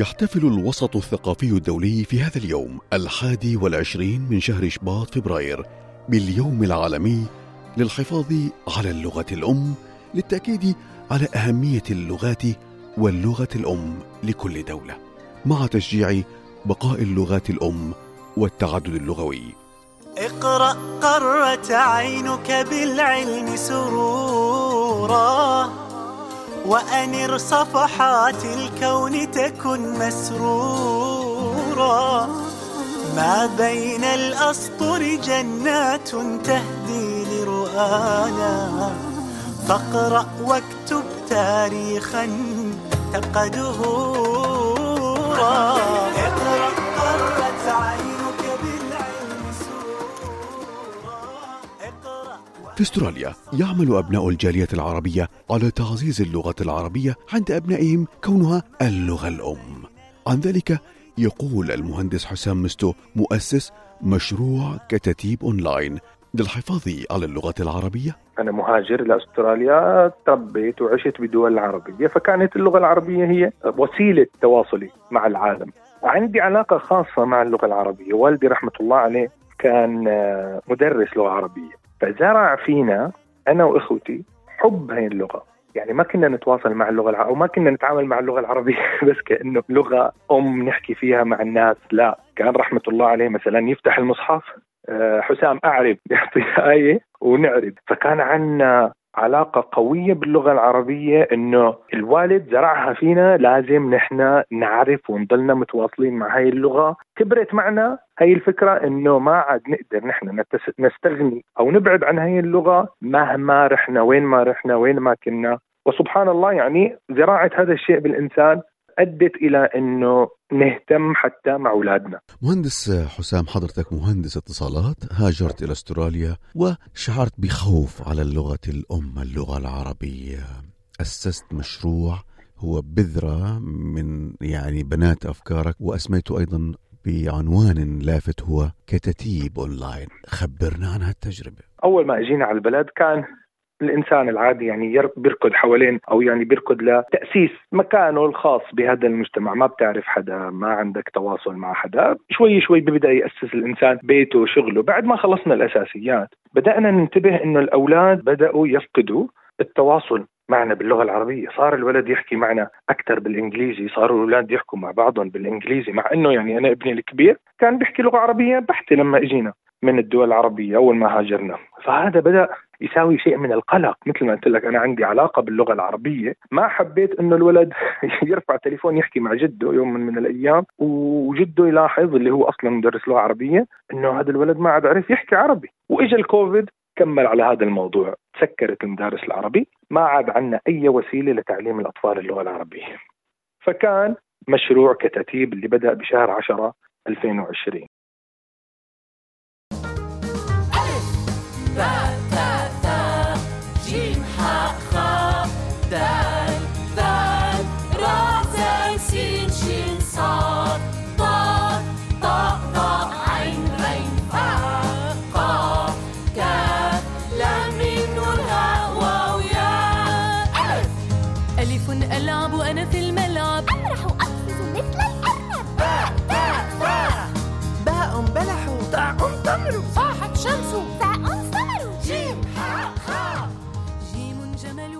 يحتفل الوسط الثقافي الدولي في هذا اليوم الحادي والعشرين من شهر شباط فبراير باليوم العالمي للحفاظ على اللغة الأم للتأكيد على أهمية اللغات واللغة الأم لكل دولة مع تشجيع بقاء اللغات الأم والتعدد اللغوي. اقرأ قرة عينك بالعلم سرورا. وأنر صفحات الكون تكن مسرورا. ما بين الأسطر جنات تهدي لرؤانا. فاقرأ واكتب تاريخا دهورا اقرأ قرت عينك في أستراليا يعمل أبناء الجالية العربية على تعزيز اللغة العربية عند أبنائهم كونها اللغة الأم. عن ذلك يقول المهندس حسام مستو مؤسس مشروع كتاتيب أونلاين. للحفاظ على اللغة العربية. أنا مهاجر لأستراليا تربيت وعشت بالدول العربية فكانت اللغة العربية هي وسيلة تواصلي مع العالم. عندي علاقة خاصة مع اللغة العربية. والدي رحمة الله عليه كان آه، مدرس لغة عربية. فزرع فينا أنا وإخوتي حب هاي اللغة. يعني ما كنا نتواصل مع اللغة العربية أو ما كنا نتعامل مع اللغة العربية بس كأنه لغة أم نحكي فيها مع الناس. لا كان رحمة الله عليه مثلا يفتح المصحف. آه، حسام أعرب يعطي آية ونعرب. فكان عندنا علاقة قوية باللغة العربية إنه الوالد زرعها فينا لازم نحن نعرف ونضلنا متواصلين مع هاي اللغة. كبرت معنا هاي الفكرة إنه ما عاد نقدر نحن نستغني أو نبعد عن هاي اللغة مهما رحنا وين ما رحنا وين ما كنا. وسبحان الله يعني زراعة هذا الشيء بالإنسان أدت إلى أنه نهتم حتى مع أولادنا. مهندس حسام حضرتك مهندس اتصالات هاجرت إلى أستراليا وشعرت بخوف على اللغة الأم اللغة العربية. أسست مشروع هو بذرة من يعني بنات أفكارك وأسميته أيضا بعنوان لافت هو كتاتيب أونلاين. خبرنا عن هالتجربة. أول ما إجينا على البلد كان الإنسان العادي يعني ير- بيركض حوالين أو يعني بيركض لتأسيس مكانه الخاص بهذا المجتمع. ما بتعرف حدا ما عندك تواصل مع حدا. شوي شوي ببدا يأسس الإنسان بيته شغله بعد ما خلصنا الأساسيات بدأنا ننتبه إنه الأولاد بدأوا يفقدوا التواصل معنا باللغة العربية. صار الولد يحكي معنا أكثر بالإنجليزي صاروا الأولاد يحكوا مع بعضهم بالإنجليزي مع إنه يعني أنا ابني الكبير كان بيحكي لغة عربية بحتة لما إجينا من الدول العربية أول ما هاجرنا. فهذا بدأ يساوي شيء من القلق. مثل ما قلت لك أنا عندي علاقة باللغة العربية. ما حبيت إنه الولد يرفع تليفون يحكي مع جده يوم من, من الأيام. وجده يلاحظ اللي هو أصلا مدرس لغة عربية إنه هذا الولد ما عاد عرف يحكي عربي. واجى الكوفيد كمل على هذا الموضوع. تسكرت المدارس العربي ما عاد عندنا أي وسيلة لتعليم الأطفال اللغة العربية. فكان مشروع كتأتيب اللي بدأ بشهر 10 2020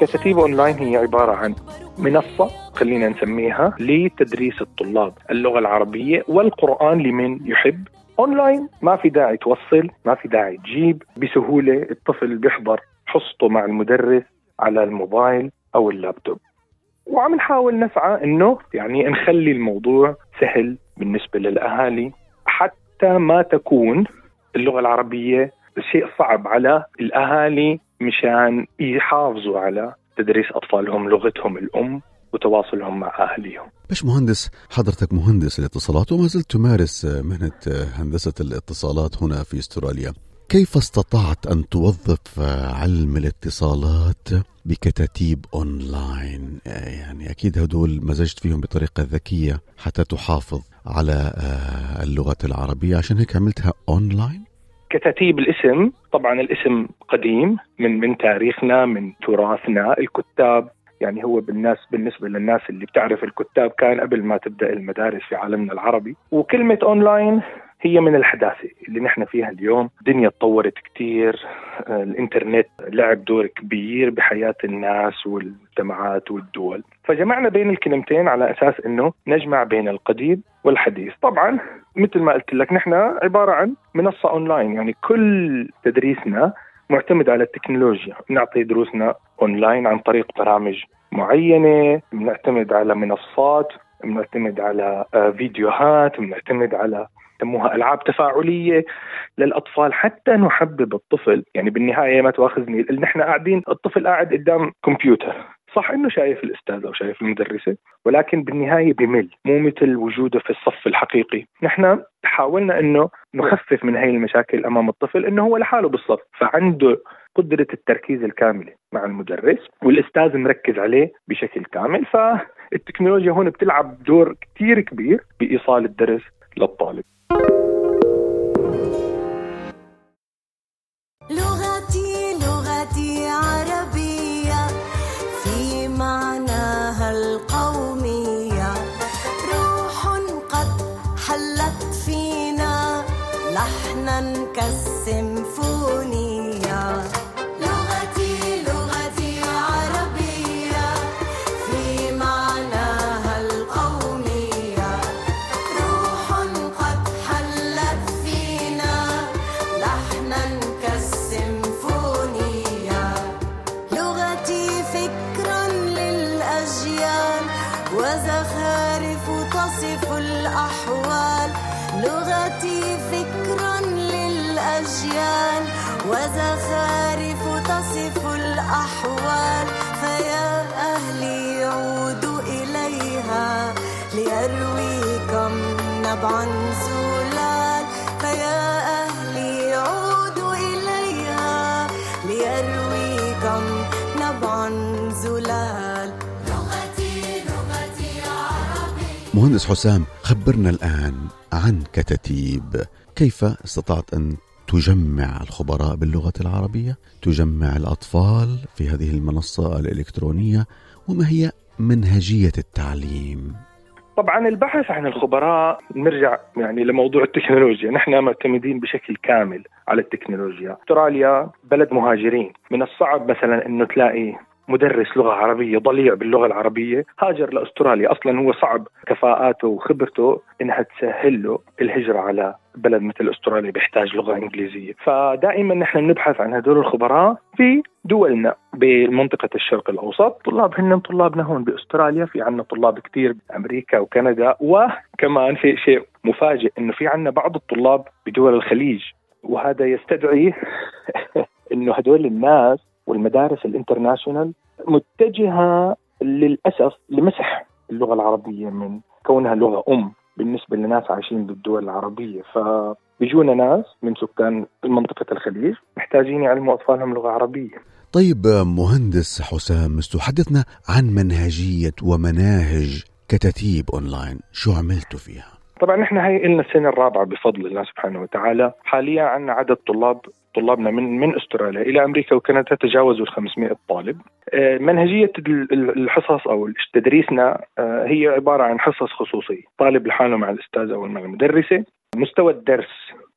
كتاتيب أونلاين هي عبارة عن منصة خلينا نسميها لتدريس الطلاب اللغة العربية والقرآن لمن يحب. أونلاين ما في داعي توصل ما في داعي تجيب. بسهولة الطفل بيحضر حصته مع المدرس على الموبايل أو اللابتوب. وعم نحاول نسعى إنه يعني نخلي الموضوع سهل بالنسبة للأهالي. حتى ما تكون اللغة العربية شيء صعب على الأهالي مشان يحافظوا على تدريس أطفالهم لغتهم الأم وتواصلهم مع أهليهم. باش مهندس؟ حضرتك مهندس الاتصالات وما زلت تمارس مهنة هندسة الاتصالات هنا في أستراليا. كيف استطعت أن توظف علم الاتصالات بكتاتيب أونلاين؟ يعني أكيد هدول مزجت فيهم بطريقة ذكية حتى تحافظ على اللغة العربية. عشان هيك عملتها أونلاين. كتاتيب الاسم طبعا الاسم قديم من من تاريخنا من تراثنا. الكتاب يعني هو بالناس بالنسبة للناس اللي بتعرف الكتاب كان قبل ما تبدأ المدارس في عالمنا العربي. وكلمة أونلاين هي من الحداثه اللي نحن فيها اليوم. الدنيا تطورت كثير الإنترنت لعب دور كبير بحياة الناس والمجتمعات والدول. فجمعنا بين الكلمتين على أساس إنه نجمع بين القديم والحديث. طبعا مثل ما قلت لك نحن عبارة عن منصة أونلاين. يعني كل تدريسنا معتمد على التكنولوجيا. نعطي دروسنا أونلاين عن طريق برامج معينة. بنعتمد على منصات بنعتمد على آه، فيديوهات بنعتمد على يسموها ألعاب تفاعلية للأطفال حتى نحبب الطفل. يعني بالنهاية ما تواخذني نحن قاعدين الطفل قاعد قدام كمبيوتر. صح إنه شايف الأستاذ أو شايف المدرسة ولكن بالنهاية بمل. مو مثل وجوده في الصف الحقيقي. نحن حاولنا إنه نخفف من هاي المشاكل أمام الطفل إنه هو لحاله بالصف فعنده قدرة التركيز الكاملة مع المدرس والأستاذ مركز عليه بشكل كامل. فالتكنولوجيا هون بتلعب دور كتير كبير بإيصال الدرس للطالب. لغتي لغتي عربية في معناها القومية. روح قد حلت فينا لحنا كالسيمفونية لغتي فكرا للأجيال وزخارف تصف الأحوال. فيا أهلي عودوا إليها ليرويكم نبعا زلال فيا أهلي عودوا إليها ليرويكم نبعا زلال مهندس حسام خبرنا الآن عن كتاتيب. كيف استطعت أن تجمع الخبراء باللغة العربية تجمع الأطفال في هذه المنصة الإلكترونية وما هي منهجية التعليم؟ طبعا البحث عن الخبراء نرجع يعني لموضوع التكنولوجيا. نحن معتمدين بشكل كامل على التكنولوجيا. أستراليا بلد مهاجرين. من الصعب مثلا إنه تلاقي مدرس لغة عربية ضليع باللغة العربية هاجر لأستراليا. أصلا هو صعب كفاءاته وخبرته إنها تسهل له الهجرة على بلد مثل أستراليا بيحتاج لغة إنجليزية. فدائما نحن بنبحث عن هدول الخبراء في دولنا بمنطقة الشرق الأوسط. طلاب هن طلابنا هون بأستراليا في عنا طلاب كثير بأمريكا وكندا وكمان في شيء مفاجئ أنه في عنا بعض الطلاب بدول الخليج. وهذا يستدعي أنه هدول الناس والمدارس ال international متجهة للأسف لمسح اللغة العربية من كونها لغة أم بالنسبة لناس عايشين بالدول العربية. فبيجونا ناس من سكان منطقة الخليج محتاجين يعلموا أطفالهم لغة عربية. طيب مهندس حسام ستحدثنا عن منهجية ومناهج كتاتيب أونلاين. شو عملتوا فيها؟ طبعا نحن هي لنا السنة الرابعة بفضل الله سبحانه وتعالى. حاليا عندنا عدد طلاب طلابنا من من استراليا إلى أمريكا وكندا تجاوزوا ال 500 طالب. آه، منهجية ال- ال- الحصص أو تدريسنا آه، هي عبارة عن حصص خصوصية، طالب لحاله مع الاستاذ أو مع المدرسة، مستوى الدرس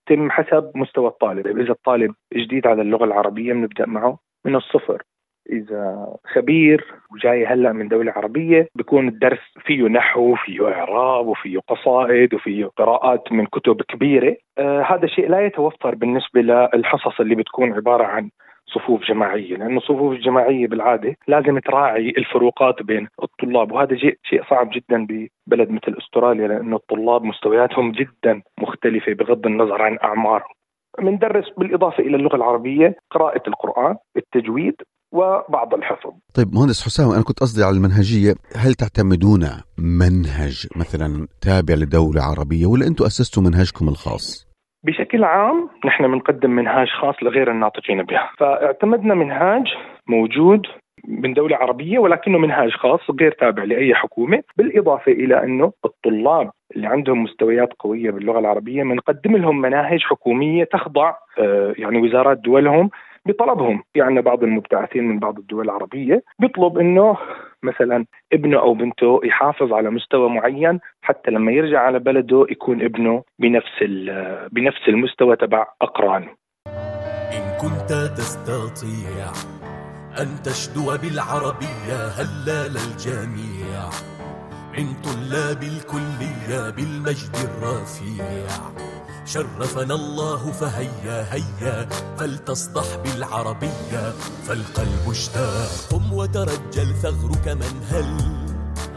يتم حسب مستوى الطالب، إذا الطالب جديد على اللغة العربية بنبدأ معه من الصفر. إذا خبير وجاي هلأ من دولة عربية بيكون الدرس فيه نحو فيه إعراب وفيه قصائد وفيه قراءات من كتب كبيرة. آه هذا شيء لا يتوفر بالنسبة للحصص اللي بتكون عبارة عن صفوف جماعية لأن الصفوف الجماعية بالعادة لازم تراعي الفروقات بين الطلاب وهذا شيء شيء صعب جدا ببلد مثل أستراليا لأن الطلاب مستوياتهم جدا مختلفة بغض النظر عن أعمارهم. بندرس بالإضافة إلى اللغة العربية قراءة القرآن التجويد وبعض الحفظ طيب مهندس حسام أنا كنت قصدي على المنهجية. هل تعتمدون منهج مثلا تابع لدولة عربية ولا أنتم أسستوا منهجكم الخاص؟ بشكل عام نحن بنقدم منهاج خاص لغير الناطقين بها فاعتمدنا منهاج موجود من دولة عربية ولكنه منهاج خاص غير تابع لأي حكومة بالإضافة إلى أنه الطلاب اللي عندهم مستويات قوية باللغة العربية بنقدم لهم مناهج حكومية تخضع آه، يعني وزارات دولهم بطلبهم. يعني بعض المبتعثين من بعض الدول العربية بيطلب أنه مثلا ابنه أو بنته يحافظ على مستوى معين حتى لما يرجع على بلده يكون ابنه بنفس بنفس المستوى تبع أقرانه. إن كنت تستطيع أن تشدو بالعربية هلا للجميع من طلاب الكلية بالمجد الرفيع. شرفنا الله فهيا هيا. فلتصدح بالعربية فالقلب اشتاق قم وترجل ثغرك من هل.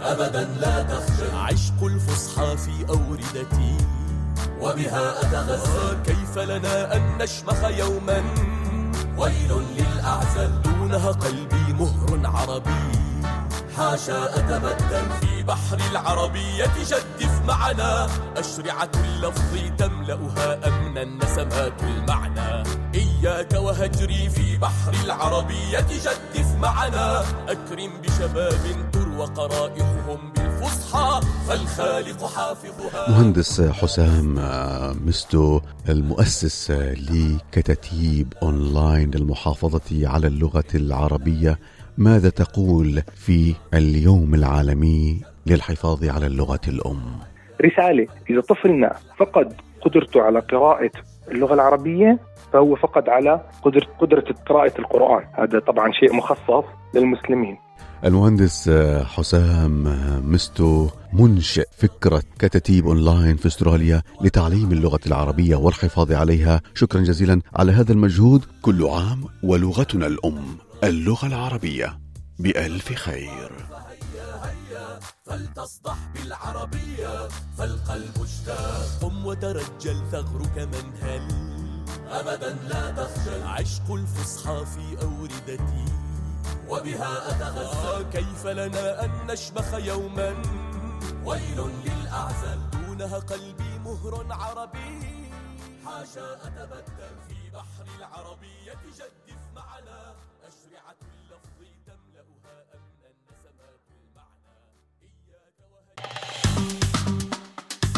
أبدا لا تخجل. عشق الفصحى في أوردتي. وبها أتغزل كيف لنا أن نشمخ يوما؟ ويل للأعزل. دونها قلبي مهر عربي. حاشا أتبدل. في بحر العربية جدف معنا. أشرعة اللفظ تملأها أمنا نسمات المعنى. إياك وهجري في بحر العربية جدف معنا. أكرم بشباب تروى قرائحهم بالفصحى فالخالق حافظها. مهندس حسام آه، مستو المؤسس لكتاتيب أونلاين للمحافظه على اللغة العربية ماذا تقول في اليوم العالمي للحفاظ على اللغة الأم. رسالة إذا طفلنا فقد قدرته على قراءة اللغة العربية فهو فقد على قدرة قدرة قراءة القرآن. هذا طبعا شيء مخصص للمسلمين. المهندس آه، حسام آه، مستو منشئ فكرة كتاتيب أونلاين في أستراليا لتعليم اللغة العربية والحفاظ عليها. شكرا جزيلا على هذا المجهود. كل عام ولغتنا الأم اللغة العربية. بألف خير. فلتصدح بالعربية فالقلب اشتاق. قم وترجل ثغرك من هل. أبدا لا تخجل. عشق الفصحى في أوردتي. وبها أتغزل كيف لنا أن نشمخ يوما؟ ويل للأعزل. دونها قلبي مهر عربي. حاشا أتبدل. في بحر العربية جدف معنا أشرعة اللفظ.